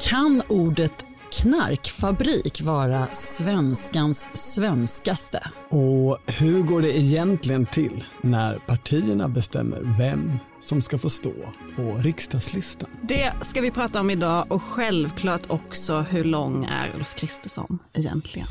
Kan ordet knarkfabrik vara svenskans svenskaste? Och hur går det egentligen till när partierna bestämmer vem som ska få stå på riksdagslistan? Det ska vi prata om idag och självklart också hur lång är Ulf Kristersson egentligen?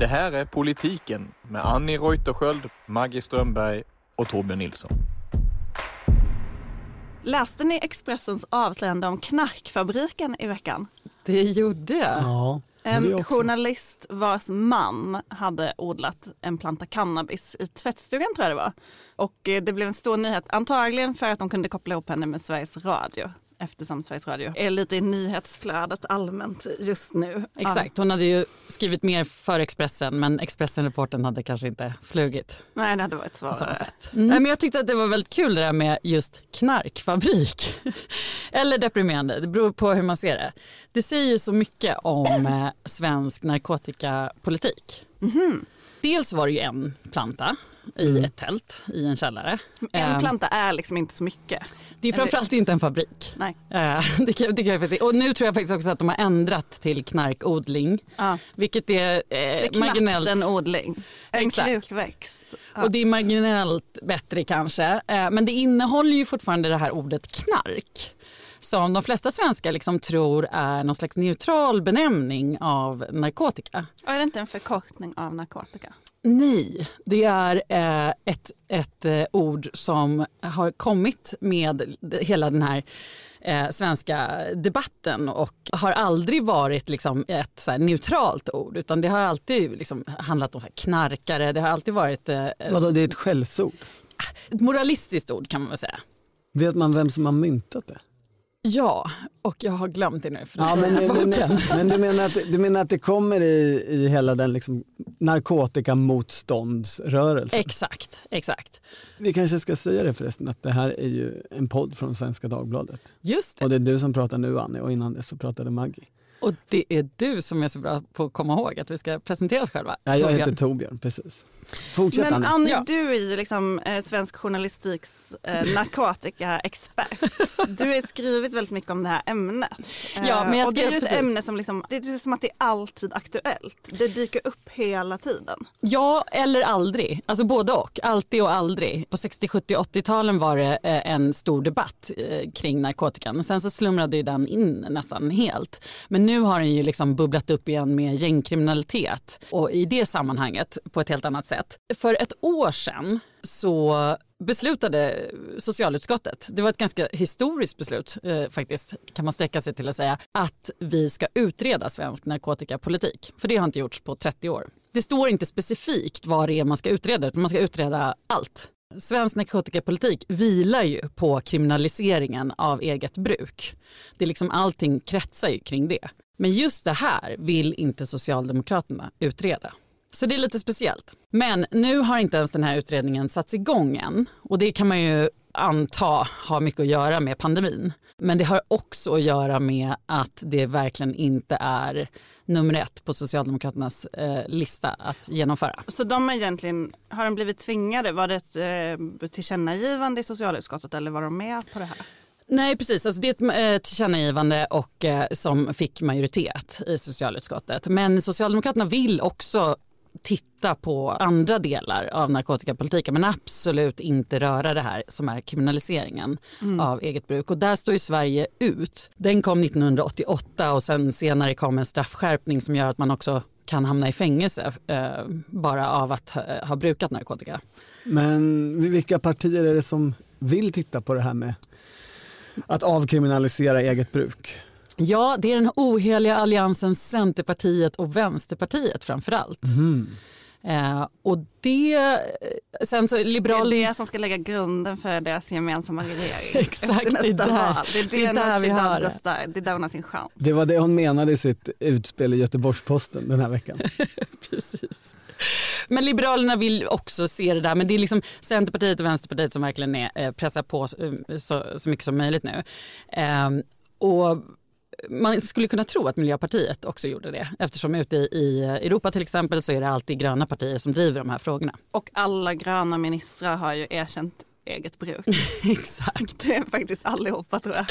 Det här är Politiken med Annie Reuterskiöld, Maggie Strömberg och Torbjörn Nilsson. Läste ni Expressens avslöjande om knarkfabriken i veckan? Det gjorde jag. Ja, En journalist vars man hade odlat en planta cannabis i tvättstugan tror jag det var. Och eh, det blev en stor nyhet, antagligen för att de kunde koppla ihop henne med Sveriges Radio. Eftersom Sveriges Radio är lite i nyhetsflödet allmänt just nu. Exakt, hon hade ju skrivit mer för Expressen men Expressen-reporten hade kanske inte flugit nej, det hade varit svårare. sätt. Nej, men jag tyckte att det var väldigt kul det där med just knarkfabrik. Eller deprimerande, det beror på hur man ser det. Det säger så mycket om eh, svensk narkotikapolitik. Dels var det ju en planta i ett tält i en källare. En Eh, planta är liksom inte så mycket. Det är framförallt inte en fabrik. Nej. Eh, det, kan, det kan jag se. Och nu tror jag faktiskt också att de har ändrat till knarkodling. Ja. Vilket är, eh, Det är marginellt. en odling. En Exakt. krukväxt. Ja. Och det är marginellt bättre kanske. Eh, men det innehåller ju fortfarande det här ordet knark. Som de flesta svenskar liksom tror är någon slags neutral benämning av narkotika. Och är det inte en förkortning av narkotika? Nej, det är eh, ett, ett eh, ord som har kommit med hela den här eh, svenska debatten och har aldrig varit liksom, ett så neutralt ord utan det har alltid liksom, handlat om så här, knarkare, det har alltid varit eh, Vadå, det är ett skällsord. ett moralistiskt ord kan man väl säga. Vet man vem som har myntat det? Ja, och jag har glömt det nu. För Ja, men, men, boken. men, men du, menar att, du menar att det kommer i, i hela den liksom narkotikamotståndsrörelsen? Exakt, exakt. Vi kanske ska säga det förresten att det här är ju en podd från Svenska Dagbladet. Just det. Och det är du som pratar nu Annie och innan det så pratade Maggie. Och det är du som är så bra på att komma ihåg att vi ska presentera oss själva. Ja, jag Torbjörn. heter Torbjörn, precis. Fortsätt Men Annie. Annie, Ja. du är ju liksom eh, svensk journalistiks eh, narkotikaexpert. Du har skrivit väldigt mycket om det här ämnet. Eh, Ja, men jag och det är ju ett precis. ämne som liksom, det är som att det är alltid aktuellt. Det dyker upp hela tiden. Ja eller aldrig, alltså både och, alltid och aldrig. På 60, 70, 80-talen var det eh, en stor debatt eh, kring narkotikan. Sen så slumrade ju den in nästan helt. Men nu har den ju liksom bubblat upp igen med gängkriminalitet och i det sammanhanget på ett helt annat sätt. För ett år sedan så beslutade socialutskottet, det var ett ganska historiskt beslut eh, faktiskt, kan man sträcka sig till att säga, att vi ska utreda svensk narkotikapolitik. För det har inte gjorts på 30 år. Det står inte specifikt vad det är man ska utreda, utan man ska utreda allt. Svensk narkotikapolitik vilar ju på kriminaliseringen av eget bruk. Det är liksom allting kretsar ju kring det. Men just det här vill inte Socialdemokraterna utreda. Så det är lite speciellt. Men nu har inte ens den här utredningen satts igång än. Och det kan man ju anta har mycket att göra med pandemin. Men det har också att göra med att det verkligen inte är nummer ett på Socialdemokraternas eh, lista att genomföra. Så de har egentligen, har de blivit tvingade? Var det ett eh, tillkännagivande i socialutskottet eller var de med på det här? Nej precis, alltså det är ett eh, tillkännagivande och, eh, som fick majoritet i socialutskottet. Men Socialdemokraterna vill också titta på andra delar av narkotikapolitiken men absolut inte röra det här som är kriminaliseringen av eget bruk. Och där står ju Sverige ut. Den kom 1988 och sen senare kom en straffskärpning som gör att man också kan hamna i fängelse eh, bara av att eh, ha brukat narkotika. Men vilka partier är det som vill titta på det här med att avkriminalisera eget bruk? Ja, det är den oheliga alliansen Centerpartiet och Vänsterpartiet framför allt. Eh, och det, sen så Det liberal... är det som ska lägga grunden för deras gemensamma regering. Exakt, efter nästa det är där- val. Det är det, det är där Nooshi vi har Dadgostar, det är där hon har sin chans. Det var det hon menade i sitt utspel i Göteborgs-Posten den här veckan. Precis. Men Liberalerna vill också se det där, men det är liksom Centerpartiet och Vänsterpartiet som verkligen är, eh, pressar på så, så, så mycket som möjligt nu. Eh, och man skulle kunna tro att Miljöpartiet också gjorde det eftersom ute i Europa till exempel så är det alltid gröna partier som driver de här frågorna. Och alla gröna ministrar har ju erkänt eget bruk. Exakt. Det är faktiskt allihopa tror jag.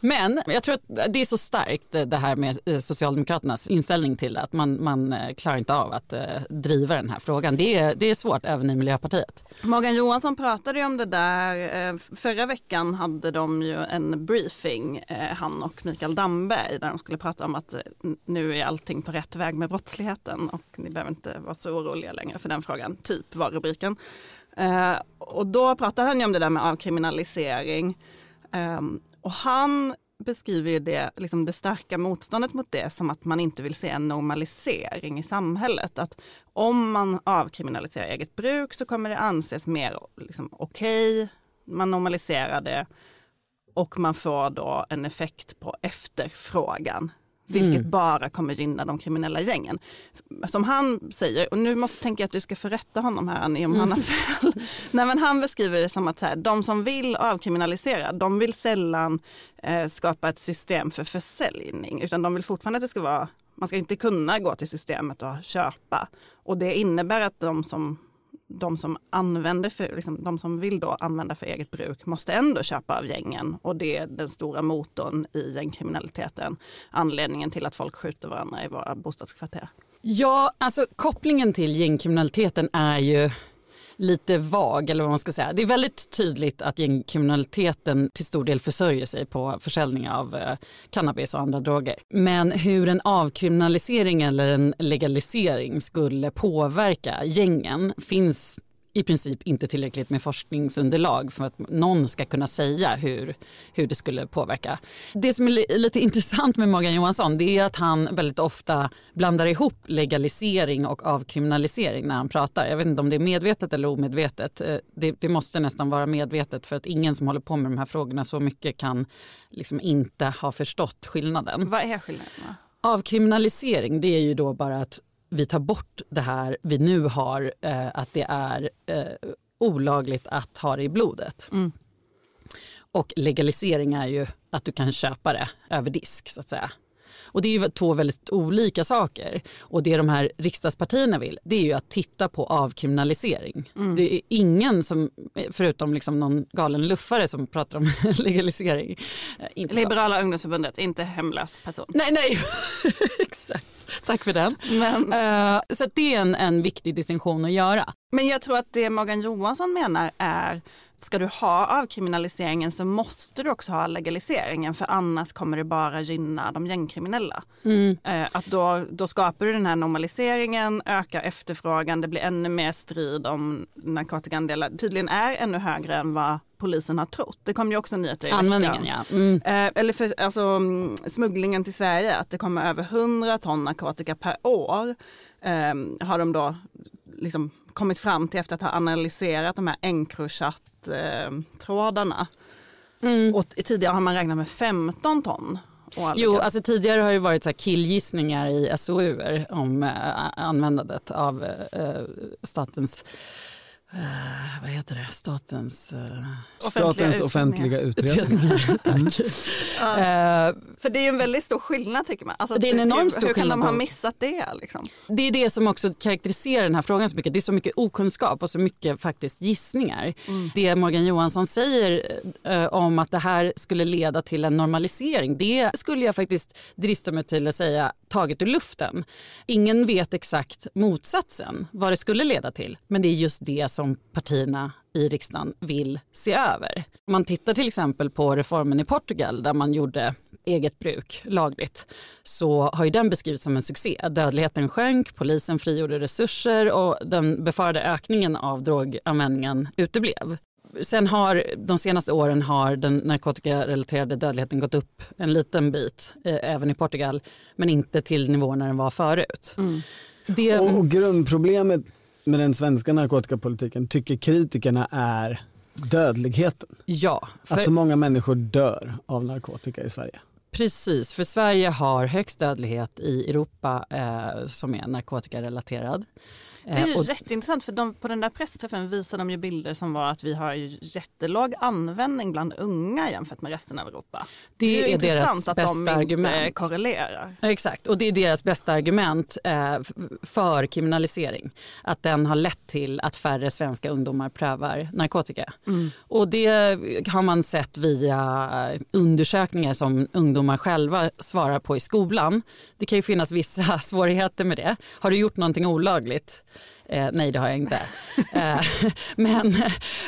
Men jag tror att det är så starkt eh, det här med eh, Socialdemokraternas inställning till det, att man, man eh, klarar inte av att driva den här frågan. Det är, det är svårt även i Miljöpartiet. Morgan Johansson pratade ju om det där. Förra veckan hade de ju en briefing, han och Mikael Damberg, där de skulle prata om att nu är allting på rätt väg med brottsligheten och ni behöver inte vara så oroliga längre för den frågan, typ var rubriken. Och då pratade han ju om det där med avkriminalisering. Um, och han beskriver det, liksom det starka motståndet mot det som att man inte vill se en normalisering i samhället. Att om man avkriminaliserar eget bruk så kommer det anses mer liksom, okej, okay, man normaliserar det och man får då en effekt på efterfrågan vilket mm. bara kommer gynna de kriminella gängen. Som han säger, och nu måste tänka att du ska få rätta honom här Annie om mm. han har fel. Nej, men han beskriver det som att så här, de som vill avkriminalisera, de vill sällan eh, skapa ett system för försäljning, utan de vill fortfarande att det ska vara man ska inte kunna gå till systemet och köpa. Och det innebär att de som de som använder för, liksom, de som vill då använda för eget bruk måste ändå köpa av gängen och det är den stora motorn i gängkriminaliteten. Anledningen till att folk skjuter varandra i våra bostadskvarter. Ja, alltså kopplingen till gängkriminaliteten är ju lite vag eller vad man ska säga. Det är väldigt tydligt att gängkriminaliteten till stor del försörjer sig på försäljning av eh, cannabis och andra droger. Men hur en avkriminalisering eller en legalisering skulle påverka gängen finns i princip inte tillräckligt med forskningsunderlag för att någon ska kunna säga hur, hur det skulle påverka. Det som är lite intressant med Morgan Johansson det är att han väldigt ofta blandar ihop legalisering och avkriminalisering när han pratar. Jag vet inte om det är medvetet eller omedvetet. Eh, det, det måste nästan vara medvetet för att ingen som håller på med de här frågorna så mycket kan liksom inte ha förstått skillnaden. Vad är skillnaden? Avkriminalisering det är ju då bara att vi tar bort det här vi nu har, eh, att det är eh, olagligt att ha det i blodet. Mm. Och legalisering är ju att du kan köpa det över disk så att säga. Och det är ju två väldigt olika saker. Och det de här riksdagspartierna vill det är ju att titta på avkriminalisering. Mm. Det är ingen som, förutom liksom någon galen luffare som pratar om legalisering. Eh, inte Liberala ungdomsförbundet, inte hemlös person. Nej, nej, exakt. Tack för den. Men, uh, så det är en, en viktig distinktion att göra. Men jag tror att det Morgan Johansson menar är ska du ha avkriminaliseringen så måste du också ha legaliseringen för annars kommer det bara gynna de gängkriminella. Mm. Eh, att då, då skapar du den här normaliseringen, ökar efterfrågan, det blir ännu mer strid om narkotikaandelar. Tydligen är ännu högre än vad polisen har trott. Det kom ju också nyheter i Användningen ja. Mm. Eh, eller för alltså, mm, smugglingen till Sverige, att det kommer över 100 ton narkotika per år. Eh, har de då liksom kommit fram till efter att ha analyserat de här Encrochat-trådarna. Mm. Och tidigare har man räknat med 15 ton. Jo, alltså tidigare har det varit så killgissningar i SOU om äh, användandet av äh, statens Uh, vad heter det? Statens, uh, Statens offentliga utredningar. Tack. Mm. Uh, för det är ju en väldigt stor skillnad tycker man. Alltså, det är en enormt stor hur kan de ha missat det? Liksom? Det är det som också karaktäriserar den här frågan så mycket. Det är så mycket okunskap och så mycket faktiskt gissningar. Mm. Det Morgan Johansson säger om att det här skulle leda till en normalisering, det skulle jag faktiskt drista mig till att säga taget ur luften. Ingen vet exakt motsatsen, vad det skulle leda till. Men det är just det som partierna i riksdagen vill se över. Om Man tittar till exempel på reformen i Portugal där man gjorde eget bruk lagligt så har ju den beskrivits som en succé. Dödligheten sjönk, polisen frigjorde resurser och den befarade ökningen av droganvändningen uteblev. Sen har de senaste åren har den narkotikarelaterade dödligheten gått upp en liten bit, eh, även i Portugal, men inte till nivåer den var förut. Mm. Det... Och, och grundproblemet med den svenska narkotikapolitiken tycker kritikerna är dödligheten. Ja. För... Att så många människor dör av narkotika i Sverige. Precis, för Sverige har högst dödlighet i Europa eh, som är narkotikarelaterad. Det är ju Eh, och- jätteintressant för de, på den där pressträffen visade de ju bilder som var att vi har ju jättelåg användning bland unga jämfört med resten av Europa. Det ju är intressant deras att de inte argument. korrelerar. Ja, Exakt, och det är deras bästa argument eh, för kriminalisering. Att den har lett till att färre svenska ungdomar prövar narkotika. Och det har man sett via undersökningar som ungdomar själva svarar på i skolan. Det kan ju finnas vissa svårigheter med det. Har du gjort någonting olagligt? Eh, nej, det har jag inte. eh, men,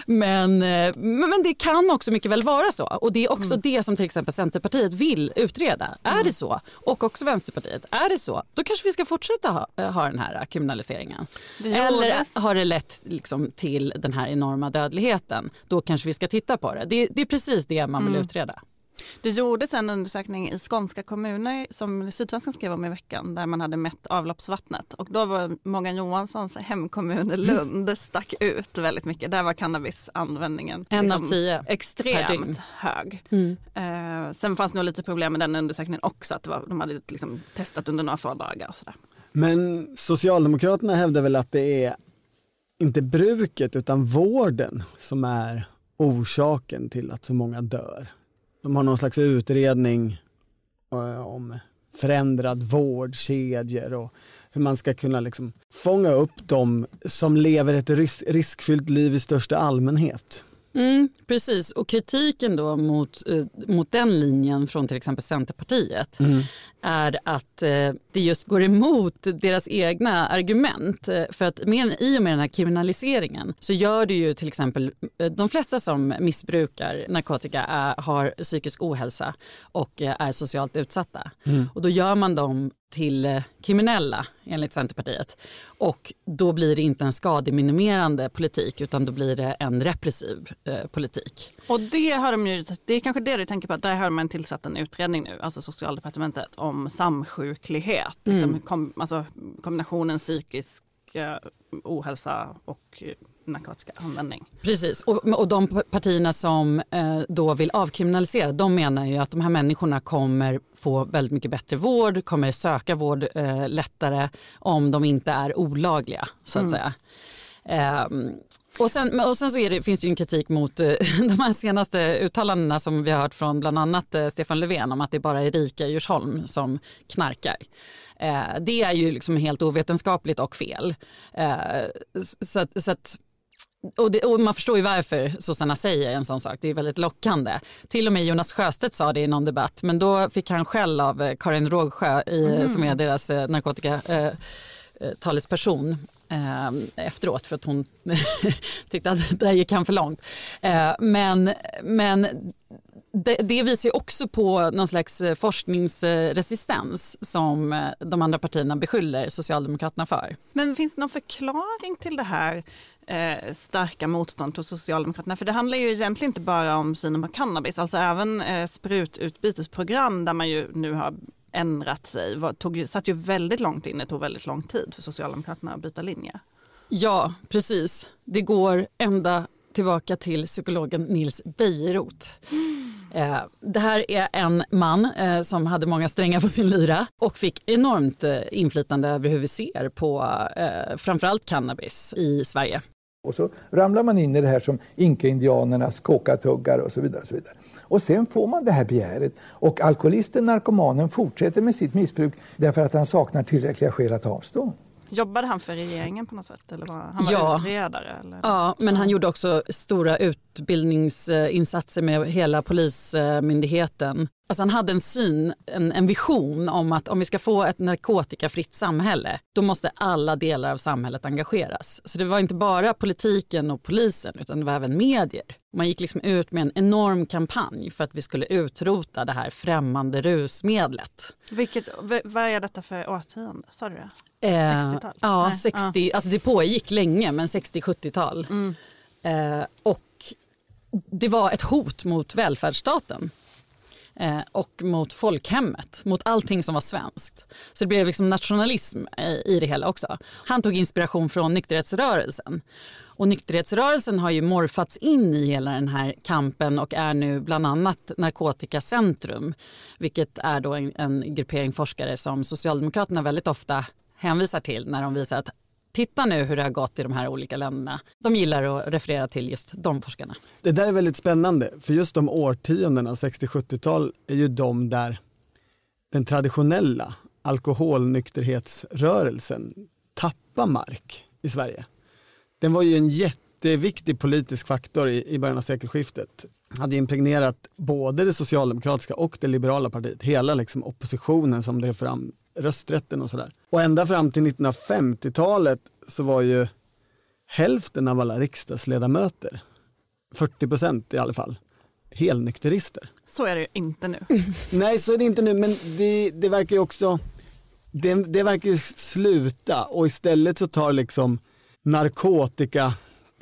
men, eh, men det kan också mycket väl vara så. Och det är också det som till exempel Centerpartiet vill utreda. Är det så? Och också Vänsterpartiet. Är det så? Då kanske vi ska fortsätta ha, eh, ha den här kriminaliseringen. Det Eller har det lett liksom till den här enorma dödligheten? Då kanske vi ska titta på det. Det, det är precis det man vill utreda. Det gjordes en undersökning i skånska kommuner som Sydsvenskan skrev om i veckan där man hade mätt avloppsvattnet och då var Morgan Johanssons hemkommun Lund stack ut väldigt mycket. Där var cannabisanvändningen En av tio extremt hög. Eh, sen fanns det nog lite problem med den undersökningen också att det var, de hade liksom testat under några få dagar och sådär. Men Socialdemokraterna hävdar väl att det är inte bruket utan vården som är orsaken till att så många dör. De har någon slags utredning eh, om förändrad vårdkedjor och hur man ska kunna liksom fånga upp dem som lever ett riskfyllt liv i största allmänhet. Mm, precis, och kritiken då mot, eh, mot den linjen från till exempel Centerpartiet är att eh, det just går emot deras egna argument. Eh, För att med, i och med den här kriminaliseringen så gör det ju till exempel de flesta som missbrukar narkotika är, har psykisk ohälsa och är socialt utsatta. Och då gör man dem till eh, kriminella enligt Centerpartiet. Och då blir det inte en skademinimerande politik utan då blir det en repressiv eh, politik. Och det har de ju, det är kanske det du tänker på, där har man tillsatt en utredning nu, alltså socialdepartementet, om samsjuklighet. Liksom, kom, alltså kombinationen psykisk eh, ohälsa och narkotikaanvändning. Precis, och, och de partierna som eh, då vill avkriminalisera de menar ju att de här människorna kommer få väldigt mycket bättre vård, kommer söka vård eh, lättare om de inte är olagliga så att säga. Ehm, och sen, och sen så det, finns det ju en kritik mot eh, de här senaste uttalandena som vi har hört från bland annat eh, Stefan Löfven om att det bara är rika i Djursholm som knarkar. Eh, det är ju liksom helt ovetenskapligt och fel. Eh, så, så att och, det, och man förstår ju varför sossarna säger en sån sak. Det är väldigt lockande. Till och med Jonas Sjöstedt sa det i någon debatt men då fick han skäll av eh, Karin Rågsjö i, som är deras eh, narkotika eh, eh, efteråt för att hon tyckte att där gick han för långt. Men men det, det visar ju också på någon slags forskningsresistens som de andra partierna beskyller Socialdemokraterna för. Men finns det någon förklaring till det här eh, starka motstånd hos Socialdemokraterna? För det handlar ju egentligen inte bara om synen på cannabis, alltså även eh, sprututbytesprogram där man ju nu har ändrat sig, var, tog satt ju väldigt långt in, det tog väldigt lång tid för Socialdemokraterna att byta linje. Ja, precis. Det går ända tillbaka till psykologen Nils Bejerot. Eh, det här är en man eh, som hade många strängar på sin lyra och fick enormt eh, inflytande över hur vi ser på eh, framförallt cannabis i Sverige. Och så ramlar man in i det här som inka-indianernas kåkatuggar och så vidare. Och, så vidare. och sen får man det här begäret och alkoholisten, narkomanen fortsätter med sitt missbruk därför att han saknar tillräckliga skäl att avstå. Jobbade han för regeringen på något sätt? Eller var, han var Ja. utredare? Eller? Ja, men han gjorde också stora utbildningsinsatser med hela polismyndigheten. Alltså han hade en syn, en, en vision om att om vi ska få ett narkotikafritt samhälle då måste alla delar av samhället engageras. Så det var inte bara politiken och polisen utan det var även medier. Man gick liksom ut med en enorm kampanj för att vi skulle utrota det här främmande rusmedlet. Vilket, vad är detta för årtionde? Sa du det? Eh, 60-tal? Ja, Nej, 60, alltså det pågick länge men 60-70-tal. Mm. Eh, och det var ett hot mot välfärdsstaten. Eh, och mot folkhemmet, mot allting som var svenskt. Så det blev liksom nationalism i det hela också. Han tog inspiration från nykterhetsrörelsen. Och nykterhetsrörelsen har ju morfats in i hela den här kampen och är nu bland annat Narkotikacentrum. Vilket är då en, en gruppering forskare som Socialdemokraterna väldigt ofta hänvisar till när de visar att titta nu hur det har gått i de här olika länderna. De gillar att referera till just de forskarna. Det där är väldigt spännande, för just de årtiondena, 60-70-tal, är ju de där den traditionella alkoholnykterhetsrörelsen tappar mark i Sverige. Den var ju en jätteviktig politisk faktor i, i början av sekelskiftet. Hade impregnerat både det socialdemokratiska och det liberala partiet, hela liksom oppositionen som drev fram rösträtten och sådär. Och ända fram till 1950-talet så var ju hälften av alla riksdagsledamöter, 40 procent i alla fall, helnykterister. Så är det ju inte nu. Nej, så är det inte nu, men det, det verkar ju också, det, det verkar ju sluta och istället så tar liksom narkotika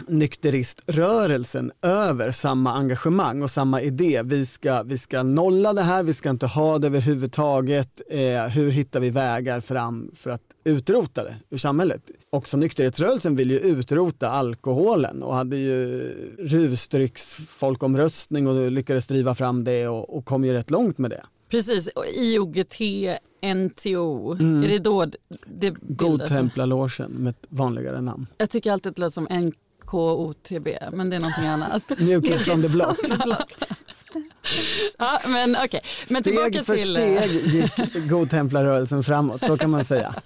nykteriströrelsen över samma engagemang och samma idé. Vi ska, vi ska nolla det här, vi ska inte ha det överhuvudtaget. Eh, hur hittar vi vägar fram för att utrota det ur samhället? Också nykterhetsrörelsen vill ju utrota alkoholen och hade ju rusdrycksfolkomröstning och lyckades driva fram det och, och kom ju rätt långt med det. Precis, IOGT, NTO, mm. är det då det bildas? Godtemplarlogen med ett vanligare namn. Jag tycker alltid att det låter som NKOTB, men det är någonting annat. New on the Block. ja, men okay. men steg för till... steg gick godtemplarrörelsen framåt, så kan man säga.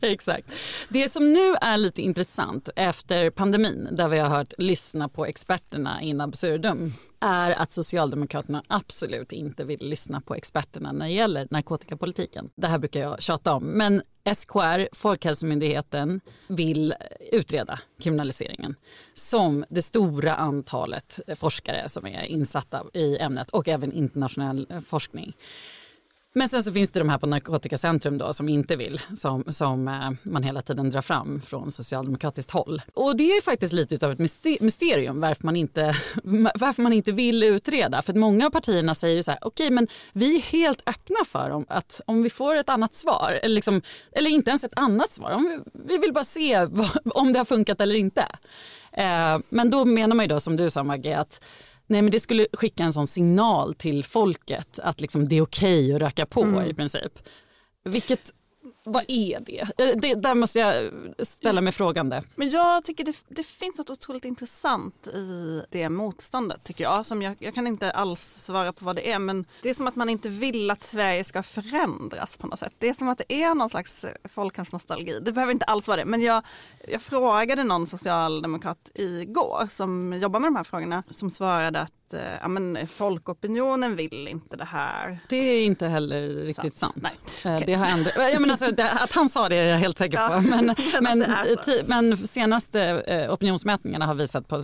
Exakt. Det som nu är lite intressant efter pandemin där vi har hört lyssna på experterna in absurdum är att Socialdemokraterna absolut inte vill lyssna på experterna när det gäller narkotikapolitiken. Det här brukar jag tjata om. Men SKR, Folkhälsomyndigheten, vill utreda kriminaliseringen som det stora antalet forskare som är insatta i ämnet och även internationell forskning. Men sen så finns det de här på Narkotikacentrum då som inte vill, som, som eh, man hela tiden drar fram från socialdemokratiskt håll. Och det är faktiskt lite av ett mysterium varför man inte, varför man inte vill utreda. För många av partierna säger ju så här, okej okay, men vi är helt öppna för om, att om vi får ett annat svar, eller, liksom, eller inte ens ett annat svar, om vi, vi vill bara se vad, om det har funkat eller inte. Eh, men då menar man ju då som du sa Maggie att Nej men det skulle skicka en sån signal till folket att liksom det är okej okay att röka på mm. i princip. Vilket vad är det? Eh, det? Där måste jag ställa mig frågande. Men jag tycker det, det, finns något otroligt intressant i det motståndet tycker jag. Som jag. Jag kan inte alls svara på vad det är men det är som att man inte vill att Sverige ska förändras på något sätt. Det är som att det är någon slags eh, folkhemsnostalgi. Det behöver inte alls vara det men jag, jag frågade någon socialdemokrat igår som jobbar med de här frågorna som svarade att Eh, ja, men folkopinionen vill inte det här. Det är inte heller riktigt sant. sant. Nej. Eh, det har ändrat, ja, men alltså, det, att han sa det är jag helt säker på. Ja, men, men, men senaste eh, opinionsmätningarna har visat på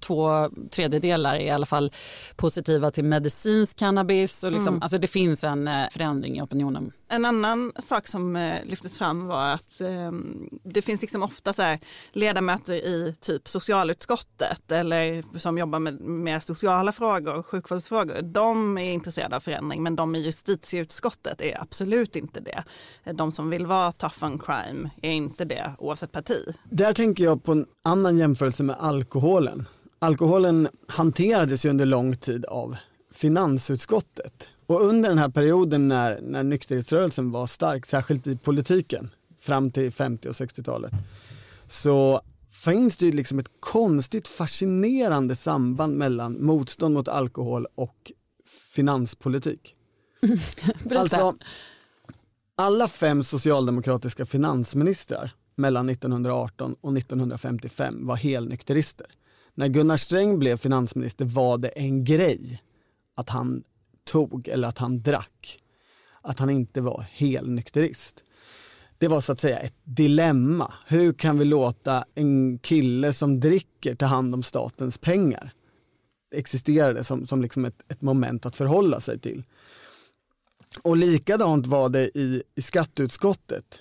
två tredjedelar är i alla fall positiva till medicinsk cannabis. Och liksom, mm. alltså det finns en eh, förändring i opinionen. En annan sak som eh, lyftes fram var att eh, det finns liksom ofta så ledamöter i typ socialutskottet eller som jobbar med, med sociala frågor, sjukvårdsfrågor. De är intresserade av förändring men de i justitieutskottet är absolut inte det. De som vill vara tough on crime är inte det oavsett parti. Där tänker jag på en annan jämförelse med alkoholen alkoholen hanterades ju under lång tid av finansutskottet. Och under den här perioden när, när nykterhetsrörelsen var stark, särskilt i politiken, fram till 50 och 60-talet, så finns det ju liksom ett konstigt fascinerande samband mellan motstånd mot alkohol och finanspolitik. alltså, alla fem socialdemokratiska finansministrar mellan 1918 och 1955 var helnykterister när Gunnar Sträng blev finansminister var det en grej att han tog eller att han drack. Att han inte var helnykterist. Det var så att säga ett dilemma. Hur kan vi låta en kille som dricker ta hand om statens pengar? Det existerade som, som liksom ett, ett moment att förhålla sig till. Och likadant var det i, i skatteutskottet.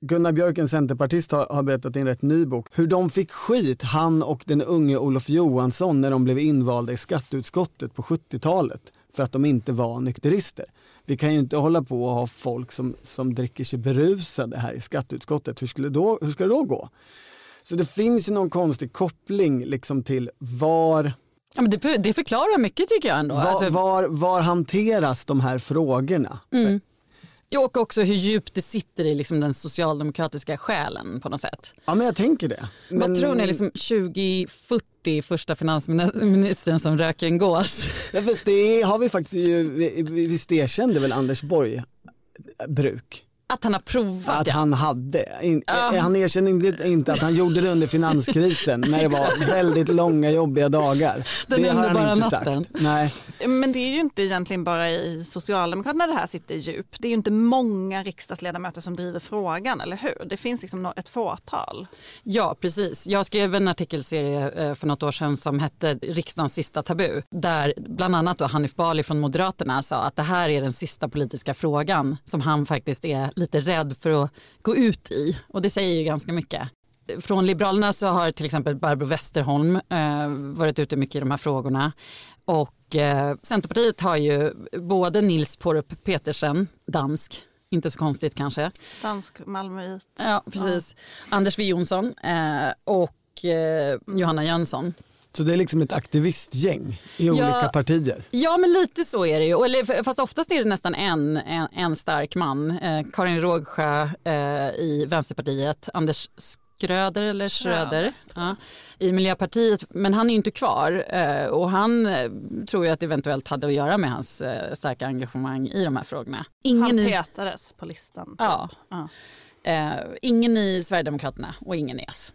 Gunnar Björk, en centerpartist, har, har berättat i en rätt ny bok hur de fick skit, han och den unge Olof Johansson, när de blev invalda i skatteutskottet på 70-talet för att de inte var nykterister. Vi kan ju inte hålla på och ha folk som, som dricker sig berusade här i skatteutskottet. Hur, skulle då, hur ska det då gå? Så det finns ju någon konstig koppling liksom till var Ja, men det, det förklarar mycket tycker jag ändå. Var, alltså... var, var hanteras de här frågorna? Mm. Jo, och också hur djupt det sitter i liksom den socialdemokratiska själen på något sätt. Ja men jag tänker det. Men... Vad tror ni, liksom 2040 första finansministern som röker en gås? Ja, fast det har vi faktiskt ju, visst erkände väl Anders Borg bruk? Att han har provat Att ja. han hade. In, Ja. Han erkände inte, inte att han gjorde det under finanskrisen när det var väldigt långa jobbiga dagar. Den det har han inte natten. sagt. Nej. Men det är ju inte egentligen bara i Socialdemokraterna det här sitter djup. Det är ju inte många riksdagsledamöter som driver frågan, eller hur? Det finns liksom ett fåtal. Ja, precis. Jag skrev en artikelserie eh, för något år sedan som hette Riksdagens sista tabu. Där bland annat då Hanif Bali från Moderaterna sa att det här är den sista politiska frågan som han faktiskt är lite rädd för att gå ut i. Och det säger ju ganska mycket. Från Liberalerna så har till exempel Barbro Westerholm eh, varit ute mycket i de här frågorna. Och eh, Centerpartiet har ju både Nils Porup Petersen, dansk, inte så konstigt kanske, Dansk Malmöit. Ja, precis. Anders W Jonsson eh, och eh, Johanna Jönsson. Så det är liksom ett aktivistgäng i Ja. olika partier. Ja, men lite så är det ju. Eller, fast oftast är det nästan en, en, en stark man. Eh, Karin Rågsjö eh, i Vänsterpartiet, Anders Skröder eller Schröder, ja, i Miljöpartiet. Men han är ju inte kvar eh, och han eh, tror jag att det eventuellt hade att göra med hans eh, starka engagemang i de här frågorna. Ingen Han i, petades på listan. typ. Ja. Ja. Eh, ingen i Sverigedemokraterna och ingen i S.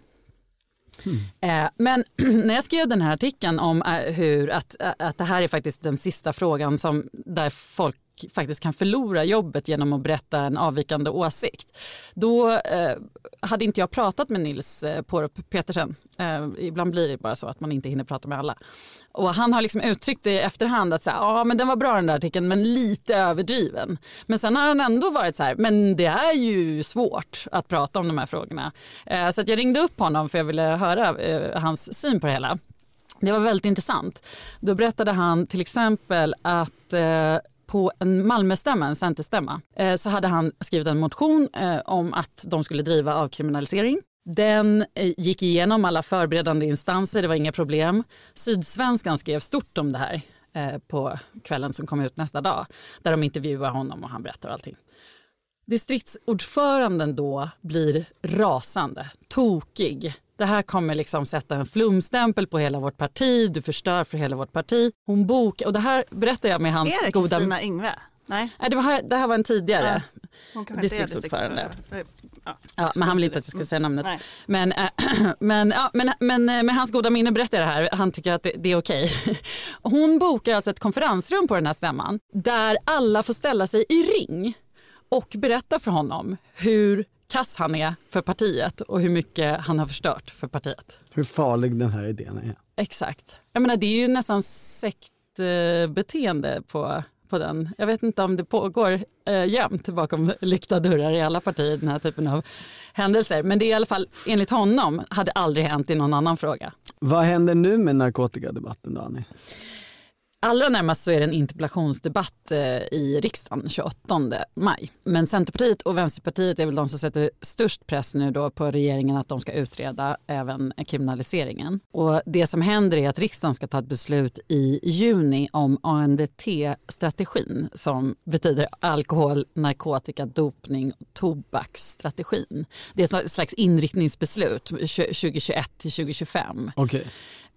Mm. men när jag skrev den här artikeln om eh, hur att, eh, att det här är faktiskt den sista frågan som, där folk faktiskt kan förlora jobbet genom att berätta en avvikande åsikt. Då eh, hade inte jag pratat med Nils eh, Porup Petersen. Eh, ibland blir det bara så att man inte hinner prata med alla. Och han har liksom uttryckt det i efterhand att så här, ja, men den var bra den där artikeln men lite överdriven. Men sen har han ändå varit så här, men det är ju svårt att prata om de här frågorna. Eh, så att jag ringde upp honom för jag ville höra eh, hans syn på det hela. Det var väldigt intressant. Då berättade han till exempel att eh, på en Malmöstämma, en centerstämma, eh, så hade han skrivit en motion eh, om att de skulle driva avkriminalisering. Den eh, gick igenom alla förberedande instanser, det var inga problem. Sydsvenskan skrev stort om det här på kvällen som kom ut nästa dag, där de intervjuar honom och han berättar allting. Distriktsordföranden då blir rasande, tokig. Det här kommer liksom sätta en flumstämpel på hela vårt parti, du förstör för hela vårt parti. Hon bok och det här berättar jag med hans Är det goda... Kristina Yngve? Nej, Nej, det, här- det här var en tidigare. är Distriktsordförande. Ja. Ja, men han ville inte att jag skulle säga namnet. Nej. Men, äh, men, ja, men, men eh, med hans goda minne berättar jag det här. Han tycker att det, det är okej. Hon bokar alltså ett konferensrum på den här stämman där alla får ställa sig i ring och berätta för honom hur kass han är för partiet och hur mycket han har förstört för partiet. Hur farlig den här idén är. Exakt. Jag menar, det är ju nästan sektbeteende på, på den. Jag vet inte om det pågår eh, jämt bakom lyckta dörrar i alla partier den här typen av händelser. Men det är i alla fall enligt honom hade aldrig hänt i någon annan fråga. Vad händer nu med narkotikadebatten då Annie? Allra närmast så är det en interpellationsdebatt eh, i riksdagen 28 maj. Men Centerpartiet och Vänsterpartiet är väl de som sätter störst press nu då på regeringen att de ska utreda även kriminaliseringen. Och det som händer är att riksdagen ska ta ett beslut i juni om ANDT-strategin som betyder alkohol, narkotika, dopning och tobaksstrategin. Det är ett slags inriktningsbeslut 2021 till 2025. Okay.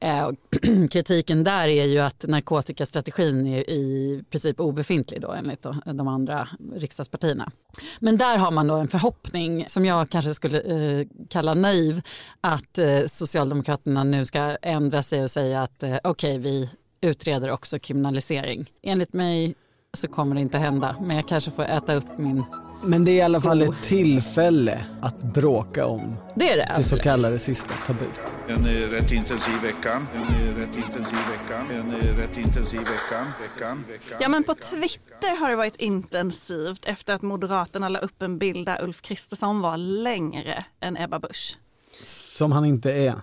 Eh, kritiken där är ju att narkotikastrategin är i princip obefintlig då, enligt de- andra riksdagspartierna. Men där har man då en förhoppning som jag kanske skulle eh, kalla naiv att eh, Socialdemokraterna nu ska ändra sig och säga att eh, okej, vi utreder också kriminalisering. Enligt mig så kommer det inte hända, men jag kanske får äta upp min... Men det är i alla fall ett tillfälle att bråka om Det är det. det så kallade sista tabut. En rätt intensiv vecka. En rätt intensiv vecka. En rätt intensiv vecka. Veckan. Ja men på Twitter har det varit intensivt efter att Moderaterna la upp en bild där Ulf Kristersson var längre än Ebba Busch. Som han inte är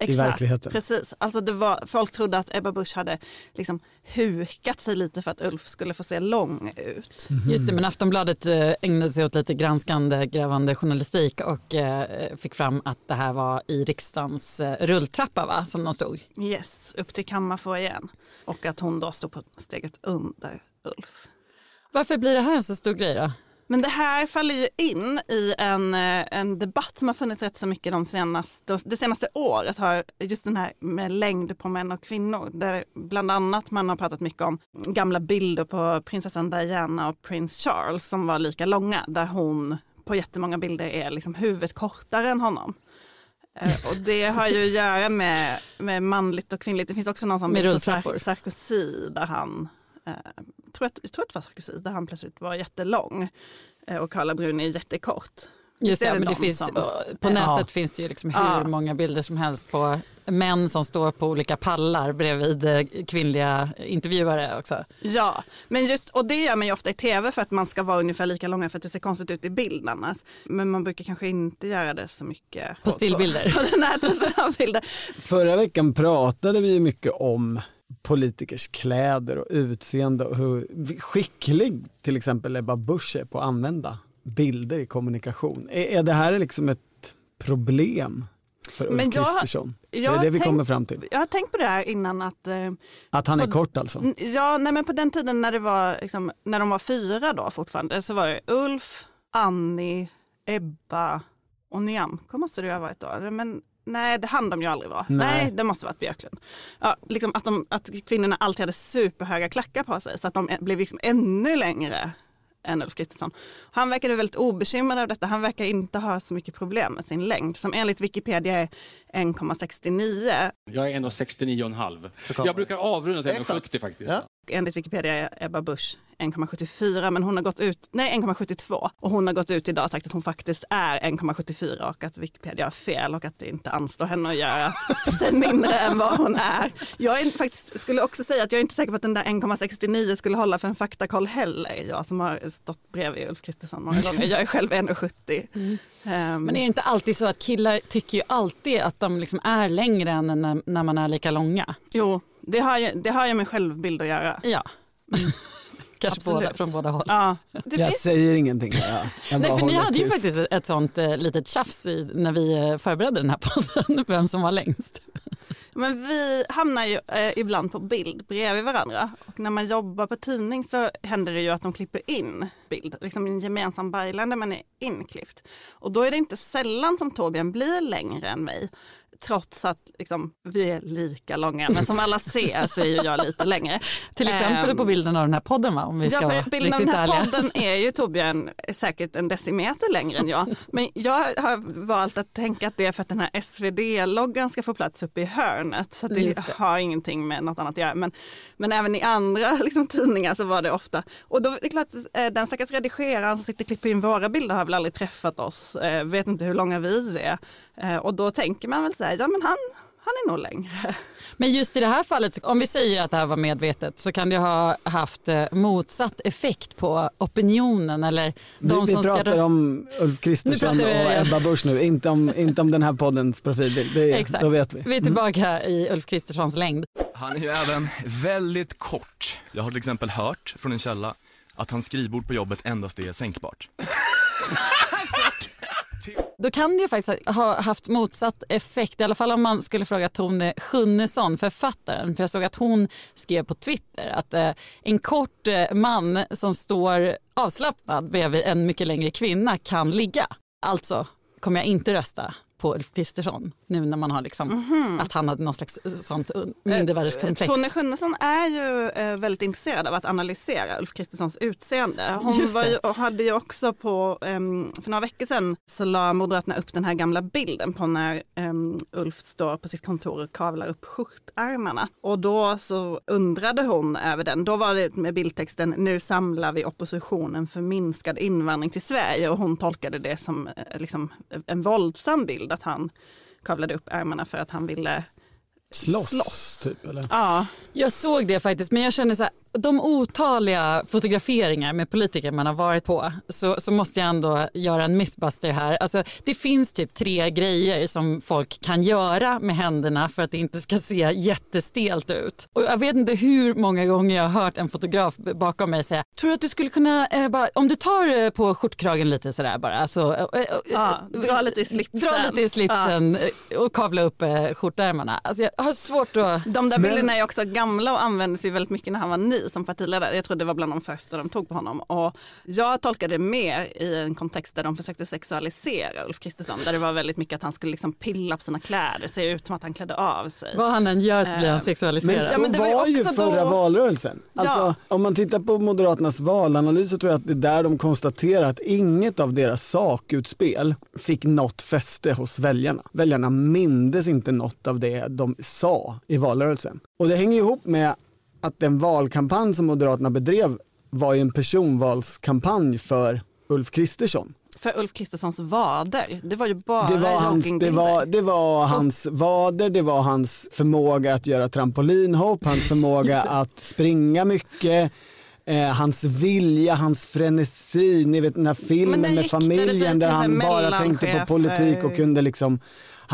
i verkligheten. Precis, alltså det var, folk trodde att Ebba Busch hade liksom hukat sig lite för att Ulf skulle få se lång ut. Just det, men Aftonbladet eh, ägnade sig åt lite granskande, grävande journalistik och eh, fick fram att det här var i riksdagens eh, rulltrappa va, som de stod. Yes, upp till kammarfoajén. Och att hon då stod på steget under Ulf. Varför blir det här en så stor grej då? Men det här faller ju in i en, eh, en debatt som har funnits rätt så mycket de senaste, det senaste året. Har just den här med längd på män och kvinnor. Där bland annat man har pratat mycket om gamla bilder på prinsessan Diana och prins Charles som var lika långa. Där hon på jättemånga bilder är liksom huvudet kortare än honom. Eh, Och det har ju att göra med, med manligt och kvinnligt. Det finns också någon som Med bild på rulltrappor. Sar- Sarkozy där han, eh, tror att, jag tror att det var Sarkozy, där han plötsligt var jättelång eh, och Carla Bruni är jättekort. Just det, men det de finns, som- på Ja. nätet finns det ju liksom hur Ja. många bilder som helst på män som står på olika pallar bredvid eh, kvinnliga intervjuare också. Ja, men just, och det gör man ju ofta i tv för att man ska vara ungefär lika långa för att det ser konstigt ut i bild annars. Men man brukar kanske inte göra det så mycket På stillbilder. På, på den här typen av bilder. Förra veckan pratade vi mycket om politikers kläder och utseende och hur skicklig till exempel Ebba Busch är på att använda bilder i kommunikation. Är, är det här liksom ett problem för Ulf Kristersson? är det det vi tänkt- kommer fram till? Jag har tänkt på det här innan att eh, Att han är på- kort alltså? Ja, nej men på den tiden när det var liksom, när de var fyra då fortfarande så var det Ulf, Annie, Ebba och Nyamko måste det ha varit då. Men nej, det hann de ju aldrig vara. Nej. Nej, det måste varit Björklund. Ja, liksom att, de, att kvinnorna alltid hade superhöga klackar på sig så att de blev liksom ännu längre än Ulf Kristersson. Han verkade väldigt obekymrad av detta. Han verkar inte ha så mycket problem med sin längd som enligt Wikipedia är 1,69 Jag är 1,69,5. Jag brukar avrunda till 1,70 faktiskt. Ja. Enligt Wikipedia är Ebba Busch 1,74 men hon har gått ut, nej 1,72 och hon har gått ut idag och sagt att hon faktiskt är 1,74 och att Wikipedia har fel och att det inte anstår henne att göra sig mindre än vad hon är. Jag är faktiskt, skulle också säga att jag är inte säker på att den där 1,69 skulle hålla för en faktakoll heller. Jag som har stått bredvid Ulf Kristersson många gånger, jag är själv 1,70. Ehm, Men är det inte alltid så att killar tycker ju alltid att de liksom är längre än när, när man är lika långa? jo, det har, ju, det har ju med självbild att göra. Ja. Kanske Absolut. båda, från båda håll. Ja, det Jag finns säger ingenting. Jag, jag Nej, för ni hade ju faktiskt ett sånt eh, litet tjafs i, när vi eh, förberedde den här podden, vem som var längst. Men vi hamnar ju eh, ibland på bild bredvid varandra och när man jobbar på tidning så händer det ju att de klipper in bild, liksom en gemensam byline där man är inklippt. Och då är det inte sällan som Torbjörn blir längre än mig trots att liksom, vi är lika långa. Men som alla ser så är ju jag lite längre. Till exempel Ehm, på bilden av den här podden va? om vi ska Ja, vara bilden av den här ärliga. podden är ju Torbjörn säkert en decimeter längre än jag. Men jag har valt att tänka att det är för att den här SvD-loggan ska få plats uppe i hörnet. Så att det, det. har ingenting med något annat att göra. Men, men även i andra liksom, tidningar så var det ofta. Och då är det klart, eh, den stackars redigeraren som sitter och klipper in våra bilder har väl aldrig träffat oss, eh, vet inte hur långa vi är. Eh, och då tänker man väl så här, ja men han, han är nog längre. Men just i det här fallet, om vi säger att det här var medvetet så kan det ha haft eh, motsatt effekt på opinionen eller de vi, vi som pratar ska... om Ulf Kristersson och pratar vi- Ebba Busch nu, inte om, inte om den här poddens profilbild. Det, Exakt. Då vet vi. Vi är tillbaka i Ulf Kristerssons längd. Han är ju även väldigt kort. Jag har till exempel hört från en källa att hans skrivbord på jobbet endast är sänkbart. Då kan det ju faktiskt ha haft motsatt effekt, i alla fall om man skulle fråga Tone Schunnesson, författaren. För jag såg att hon skrev på Twitter att eh, en kort eh, man som står avslappnad bredvid en mycket längre kvinna kan ligga. Alltså kommer jag inte rösta på Ulf Kristersson nu när man har liksom, att han hade någon slags sånt mindervärdeskomplex. Tone Schunnesson är ju eh, väldigt intresserad av att analysera Ulf Kristerssons utseende. Hon ju, hade ju också på, ehm, för några veckor sedan så la Moderaterna upp den här gamla bilden på när ehm, Ulf står på sitt kontor och kavlar upp skjortärmarna. Och då så undrade hon över den. Då var det med bildtexten nu samlar vi oppositionen för minskad invandring till Sverige och hon tolkade det som eh, liksom, en våldsam bild att han kavlade upp ärmarna för att han ville Slåss, Slåss. typ eller? Ja, Jag såg det faktiskt, men jag känner så här, de otaliga fotograferingar med politiker man har varit på så, så måste jag ändå göra en mythbuster här. Alltså, det finns typ tre grejer som folk kan göra med händerna för att det inte ska se jättestelt ut. Och jag vet inte hur många gånger jag har hört en fotograf bakom mig säga, tror du att du skulle kunna, eh, bara, om du tar eh, på skjortkragen lite sådär bara, alltså, eh, eh, Ja, dra lite i slipsen. Dra lite i slipsen eh, och kavla upp eh, skjortärmarna. Alltså jag har svårt att... De där Men- bilderna är också gamla och användes ju väldigt mycket när han var ny som partiledare. Jag tror det var bland de första de tog på honom. Och jag tolkade det mer i en kontext där de försökte sexualisera Ulf Kristersson. Där det var väldigt mycket att han skulle liksom pilla på sina kläder, se ut som att han klädde av sig. Vad han än gör så blir han Eh, sexualiserad. Men så Ja, men det var ju var ju också förra då- valrörelsen. Alltså, Ja. Om man tittar på Moderaternas valanalys så tror jag att det är där de konstaterar att inget av deras sakutspel fick något fäste hos väljarna. Väljarna mindes inte något av det de sa i valrörelsen. Och det hänger ihop med att den valkampanj som Moderaterna bedrev var ju en personvalskampanj för Ulf Kristersson. För Ulf Kristerssons vader, det var ju bara Det var, hans, det, var, det var hans vader, det var hans förmåga att göra trampolinhopp, hans förmåga att springa mycket, eh, hans vilja, hans frenesi. Ni vet den här Men filmen med familjen där han bara tänkte på politik och kunde liksom,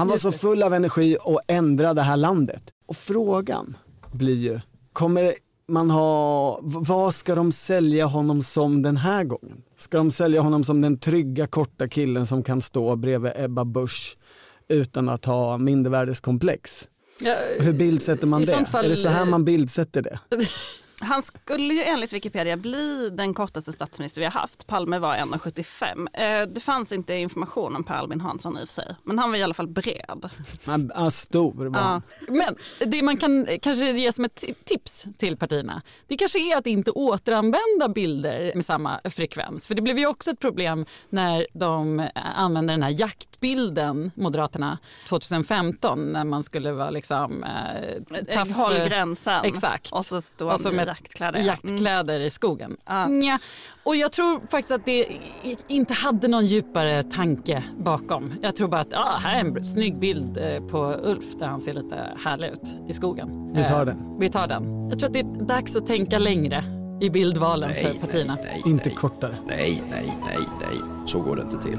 han var så full av energi och ändra det här landet. Och frågan blir ju, kommer man ha, vad ska de sälja honom som den här gången? Ska de sälja honom som den trygga korta killen som kan stå bredvid Ebba Busch utan att ha mindervärdeskomplex? Ja, Hur bildsätter man det? fall- Är det så här man bildsätter det? Han skulle ju enligt Wikipedia bli den kortaste statsminister vi har haft. Palme var 1,75. Eh, Det fanns inte information om Per Albin Hansson i och för sig. Men han var i alla fall bred. Han, stor var Ja. Men det man kan kanske ge som ett ti- tips till partierna, det kanske är att inte återanvända bilder med samma frekvens. För det blev ju också ett problem när de använde den här jaktbilden, Moderaterna, 2015 när man skulle vara liksom eh, Håll eh, gränsen. Exakt. Och så står Och så med jaktkläder. Mm. jaktkläder i skogen. Ja. Nja. Och jag tror faktiskt att det inte hade någon djupare tanke bakom. Jag tror bara att ah, här är en snygg bild eh, på Ulf där han ser lite härlig ut i skogen. Vi tar Eh, den. Vi tar den. Jag tror att det är dags att tänka längre i bildvalen för partierna. nej, Inte nej. kortare. Nej, nej, nej, nej. Så går det inte till.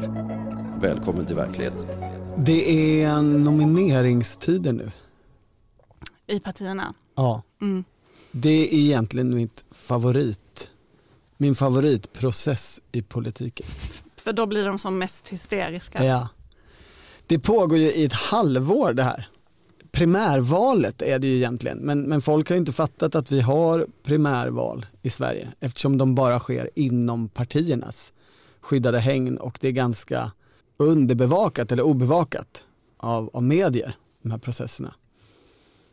Välkommen till verkligheten. Det är nomineringstider nu. I partierna. Ja. Mm. Det är egentligen mitt favorit, min favoritprocess i politiken. För då blir de som mest hysteriska. Ja. Det pågår ju i ett halvår det här. Primärvalet är det ju egentligen, men, men folk har ju inte fattat att vi har primärval i Sverige eftersom de bara sker inom partiernas skyddade hägn och det är ganska underbevakat eller obevakat av, av medier, de här processerna.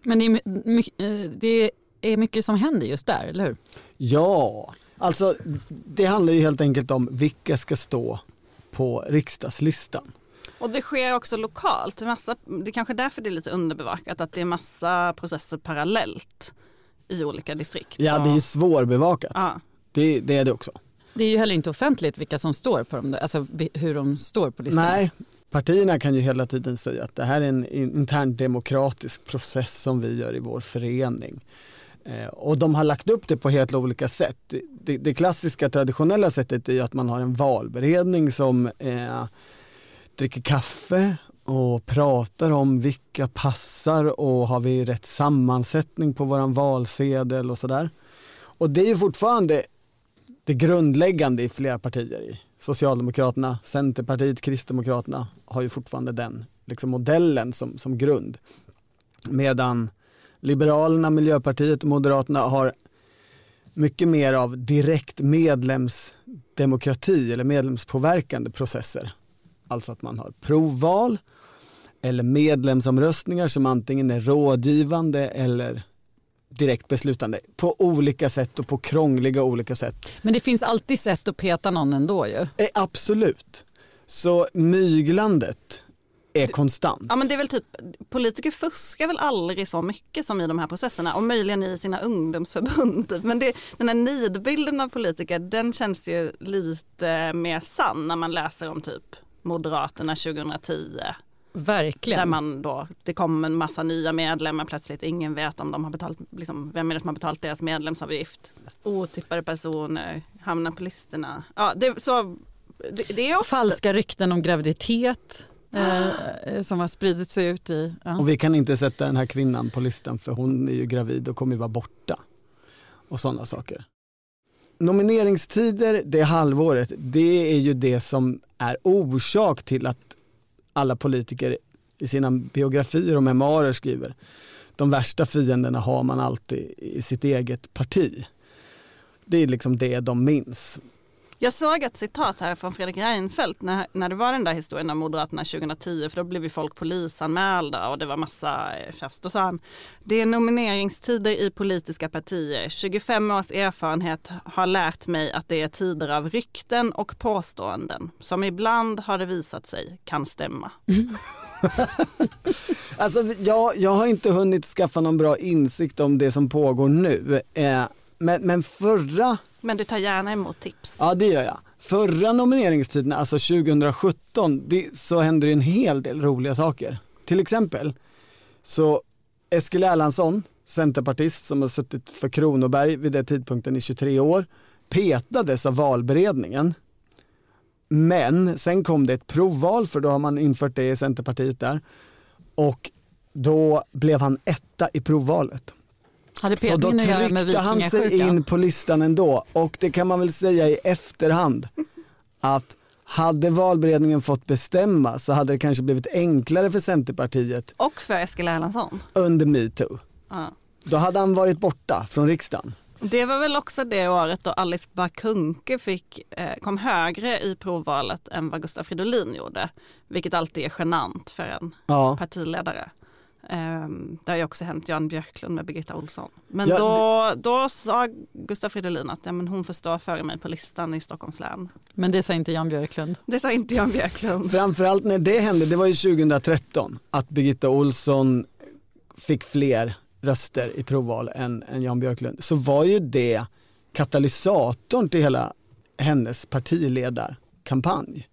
Men det är, eh, det är mycket som händer just där, eller hur? Ja, alltså det handlar ju helt enkelt om vilka ska stå på riksdagslistan. Och det sker också lokalt. Massa, det är kanske därför det är lite underbevakat. Att det är massa processer parallellt i olika distrikt. Ja, det är ju svårbevakat. Ja. Det, det är det också. Det är ju heller inte offentligt vilka som står på dem, alltså hur de står på listan. Nej, partierna kan ju hela tiden säga att det här är en intern demokratisk process som vi gör i vår förening. Eh, och de har lagt upp det på helt olika sätt. Det, det, klassiska traditionella sättet är ju att man har en valberedning som eh, dricker kaffe och pratar om vilka passar och har vi rätt sammansättning på våran valsedel och sådär. Och det är ju fortfarande det grundläggande i flera partier. I Socialdemokraterna, Centerpartiet, Kristdemokraterna har ju fortfarande den liksom modellen som, som grund. Medan Liberalerna, Miljöpartiet och Moderaterna har mycket mer av direkt medlemsdemokrati eller medlemspåverkande processer. Alltså att man har provval eller medlemsomröstningar som antingen är rådgivande eller direkt beslutande på olika sätt och på krångliga olika sätt. Men det finns alltid sätt att peta någon ändå ju. Eh, absolut. Så myglandet är konstant. Ja men det är väl typ, politiker fuskar väl aldrig så mycket som i de här processerna och möjligen i sina ungdomsförbund. typ. Men det, den här nidbilden av politiker den känns ju lite mer sann när man läser om typ Moderaterna 2010. Verkligen. Där man då, det kom en massa nya medlemmar plötsligt, ingen vet om de har betalt, liksom, vem är det som har betalt deras medlemsavgift. Otippade personer hamnar på listorna. Ja, det, så, det, det är ofta, Falska rykten om graviditet Eh, eh, som har spridit sig ut i... Ja. Och vi kan inte sätta den här kvinnan på listan för hon är ju gravid och kommer ju vara borta. Och sådana saker. Nomineringstider det halvåret, det är ju det som är orsak till att alla politiker i sina biografier och memoarer skriver de värsta fienderna har man alltid i sitt eget parti. Det är liksom det de minns. Jag såg ett citat här från Fredrik Reinfeldt när, när det var den där historien om Moderaterna 2010 för då blev ju folk polisanmälda och det var massa eh, tjafs. Då sa han, det är nomineringstider i politiska partier. 25 års erfarenhet har lärt mig att det är tider av rykten och påståenden som ibland har det visat sig kan stämma. alltså, jag, jag har inte hunnit skaffa någon bra insikt om det som pågår nu. Eh, men, men förra... Men du tar gärna emot tips. Ja det gör jag. Förra nomineringstiden, alltså 2017, det, så hände det en hel del roliga saker. Till exempel så Eskil Erlandsson, centerpartist som har suttit för Kronoberg vid den tidpunkten i 23 år, petades av valberedningen. Men sen kom det ett provval, för då har man infört det i Centerpartiet där. Och då blev han etta i provvalet. Hade så då tryckte han sig in på listan ändå och det kan man väl säga i efterhand att hade valberedningen fått bestämma så hade det kanske blivit enklare för Centerpartiet. Och för Eskil Erlandsson. Under metoo. Ja. Då hade han varit borta från riksdagen. Det var väl också det året då Alice Bakunke fick, eh, kom högre i provvalet än vad Gustav Fridolin gjorde. Vilket alltid är genant för en ja. partiledare. Um, det har ju också hänt Jan Björklund med Birgitta Olsson. Men ja, då, då sa Gustaf Fridolin att ja, men hon får stå före mig på listan i Stockholms län. Men det sa inte Jan Björklund? Det sa inte Jan Björklund. Framförallt när det hände, det var ju 2013, att Birgitta Olsson fick fler röster i provval än, än Jan Björklund. Så var ju det katalysatorn till hela hennes partiledarkampanj.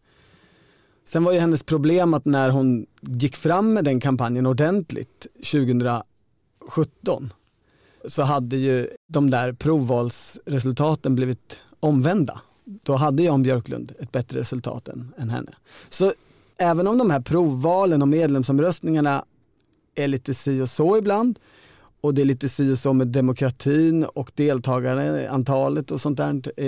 Sen var ju hennes problem att när hon gick fram med den kampanjen ordentligt 2017 så hade ju de där provvalsresultaten blivit omvända. Då hade Jan Björklund ett bättre resultat än, än henne. Så även om de här provvalen och medlemsomröstningarna är lite si och så ibland och det är lite si och så med demokratin och deltagarantalet och sånt där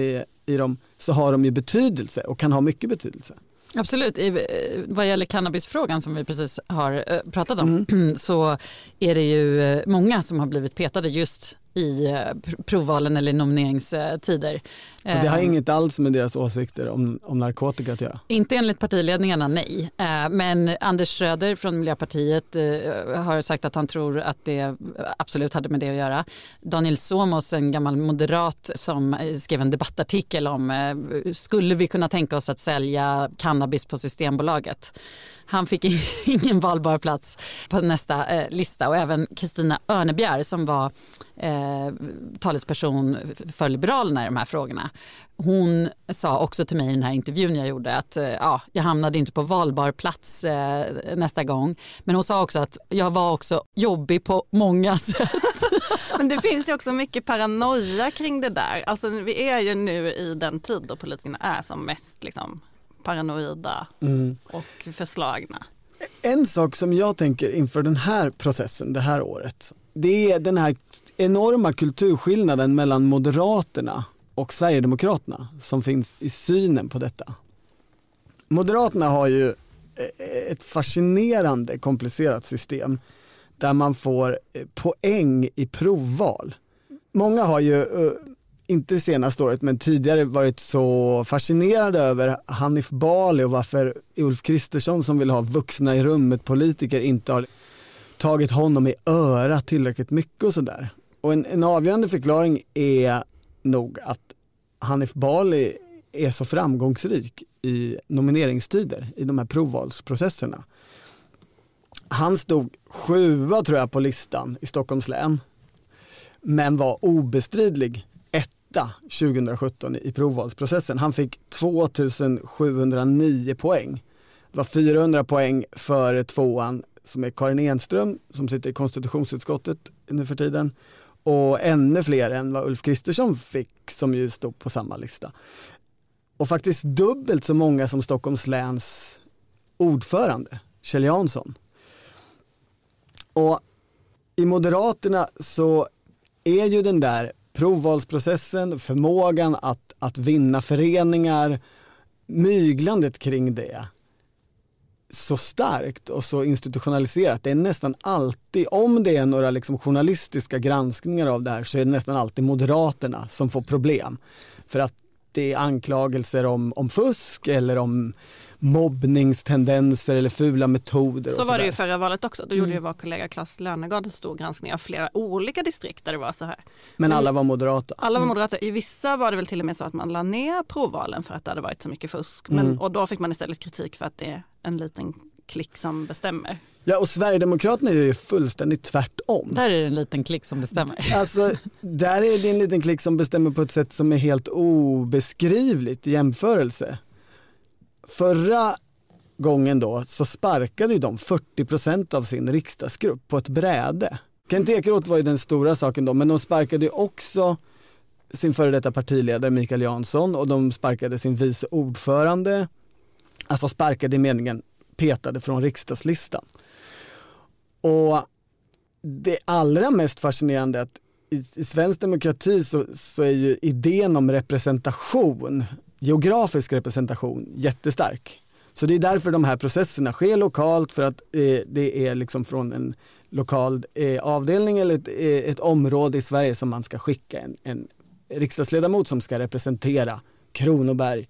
i dem så har de ju betydelse och kan ha mycket betydelse. Absolut. I, eh, vad gäller cannabisfrågan som vi precis har eh, pratat om mm. så är det ju eh, många som har blivit petade just i eh, provvalen eller nomineringstider. Och det har ehm, inget alls med deras åsikter om, om narkotika att göra? Inte enligt partiledningarna, nej. Eh, men Anders Schröder från Miljöpartiet eh, har sagt att han tror att det absolut hade med det att göra. Daniel Somos, en gammal moderat som skrev en debattartikel om skulle vi kunna tänka oss att sälja cannabis på Systembolaget? Han fick ingen valbar plats på nästa eh, lista och även Kristina Örnebjär som var eh, talesperson för Liberalerna i de här frågorna. Hon sa också till mig i den här intervjun jag gjorde att eh, ja, jag hamnade inte på valbar plats eh, nästa gång. Men hon sa också att jag var också jobbig på många sätt. Men det finns ju också mycket paranoia kring det där. Alltså, vi är ju nu i den tid då politikerna är som mest liksom, paranoida mm. och förslagna. En sak som jag tänker inför den här processen, det här året, det är den här enorma kulturskillnaden mellan Moderaterna och Sverigedemokraterna som finns i synen på detta. Moderaterna har ju eh, ett fascinerande komplicerat system där man får eh, poäng i provval. Många har ju eh, inte senaste året, men tidigare varit så fascinerade över Hanif Bali och varför Ulf Kristersson som vill ha vuxna i rummet politiker inte har tagit honom i örat tillräckligt mycket och sådär. Och en, en avgörande förklaring är nog att Hanif Bali är så framgångsrik i nomineringstider i de här provvalsprocesserna. Han stod sjua tror jag på listan i Stockholms län men var obestridlig etta 2017 i provvalsprocessen. Han fick 2709 poäng. Det var 400 poäng för tvåan som är Karin Enström som sitter i konstitutionsutskottet nu för tiden och ännu fler än vad Ulf Kristersson fick som ju stod på samma lista. Och faktiskt dubbelt så många som Stockholms läns ordförande, Kjell Jansson. Och i Moderaterna så är ju den där provvalsprocessen, förmågan att, att vinna föreningar, myglandet kring det så starkt och så institutionaliserat. Det är nästan alltid, om det är några liksom journalistiska granskningar av det här så är det nästan alltid Moderaterna som får problem. För att det är anklagelser om, om fusk eller om mobbningstendenser eller fula metoder. Så och var det ju förra valet också. Då gjorde Mm. ju vår kollega Klas Lönegård en stor granskning av flera olika distrikt där det var så här. Men alla var moderata. Alla var Mm. moderata. I vissa var det väl till och med så att man la ner provvalen för att det hade varit så mycket fusk. Men, Mm. Och då fick man istället kritik för att det är en liten klick som bestämmer. Ja och Sverigedemokraterna är ju fullständigt tvärtom. Där är det en liten klick som bestämmer. Alltså, där är det en liten klick som bestämmer på ett sätt som är helt obeskrivligt i jämförelse. Förra gången då så sparkade ju de 40% av sin riksdagsgrupp på ett bräde. Kent Ekeroth var ju den stora saken då, men de sparkade ju också sin före detta partiledare Mikael Jansson och de sparkade sin vice ordförande, alltså sparkade i meningen petade från riksdagslistan. Och det allra mest fascinerande är att i, i svensk demokrati så, så är ju idén om representation, geografisk representation, jättestark. Så det är därför de här processerna sker lokalt för att eh, det är liksom från en lokal eh, avdelning eller ett, eh, ett område i Sverige som man ska skicka en, en riksdagsledamot som ska representera Kronoberg,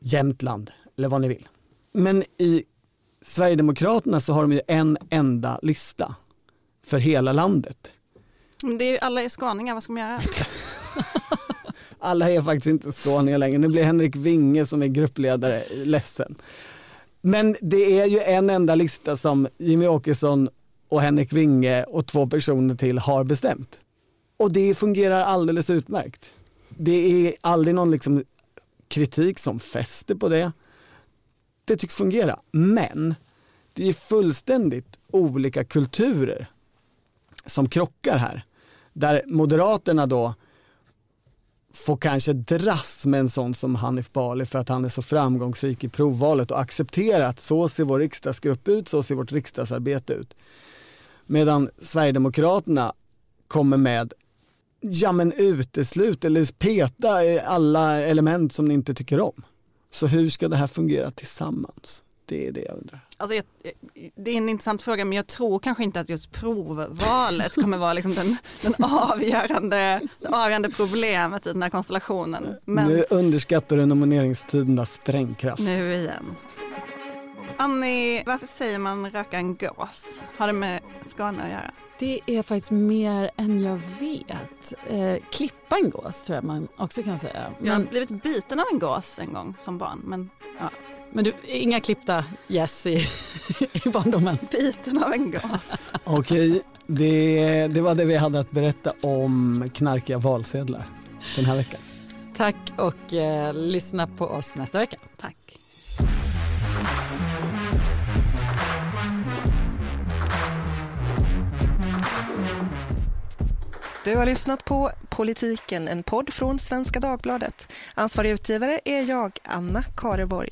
Jämtland eller vad ni vill. Men i Sverigedemokraterna så har de ju en enda lista för hela landet. Men det är ju, alla är skåningar, vad ska man göra? Alla är faktiskt inte skåningar längre. Nu blir Henrik Winge som är gruppledare ledsen. Men det är ju en enda lista som Jimmy Åkesson och Henrik Winge och två personer till har bestämt. Och det fungerar alldeles utmärkt. Det är aldrig någon liksom kritik som fäster på det. Det tycks fungera. Men det är fullständigt olika kulturer som krockar här. Där Moderaterna då får kanske dras med en sån som Hanif Bali för att han är så framgångsrik i provvalet och acceptera att så ser vår riksdagsgrupp ut, så ser vårt riksdagsarbete ut. Medan Sverigedemokraterna kommer med ja men uteslut eller peta i alla element som ni inte tycker om. Så hur ska det här fungera tillsammans? Det är det jag undrar. Alltså, jag, det är en intressant fråga men jag tror kanske inte att just provvalet kommer vara liksom den, den avgörande, det avgörande problemet i den här konstellationen. Men Nu underskattar du nomineringstidernas sprängkraft. nu igen. Annie, varför säger man röka en gås? Har det med Skåne att göra? Det är faktiskt mer än jag vet. Eh, klippa en gås tror jag man också kan säga. Jag har Men, blivit biten av en gås en gång som barn. Men ja. Men du, inga klippta gäss i, i barndomen? Biten av en gås. Okej, det, det var det vi hade att berätta om knarkiga valsedlar den här veckan. Tack och eh, lyssna på oss nästa vecka. Tack. Du har lyssnat på Politiken, en podd från Svenska Dagbladet. Ansvarig utgivare är jag, Anna Kareborg.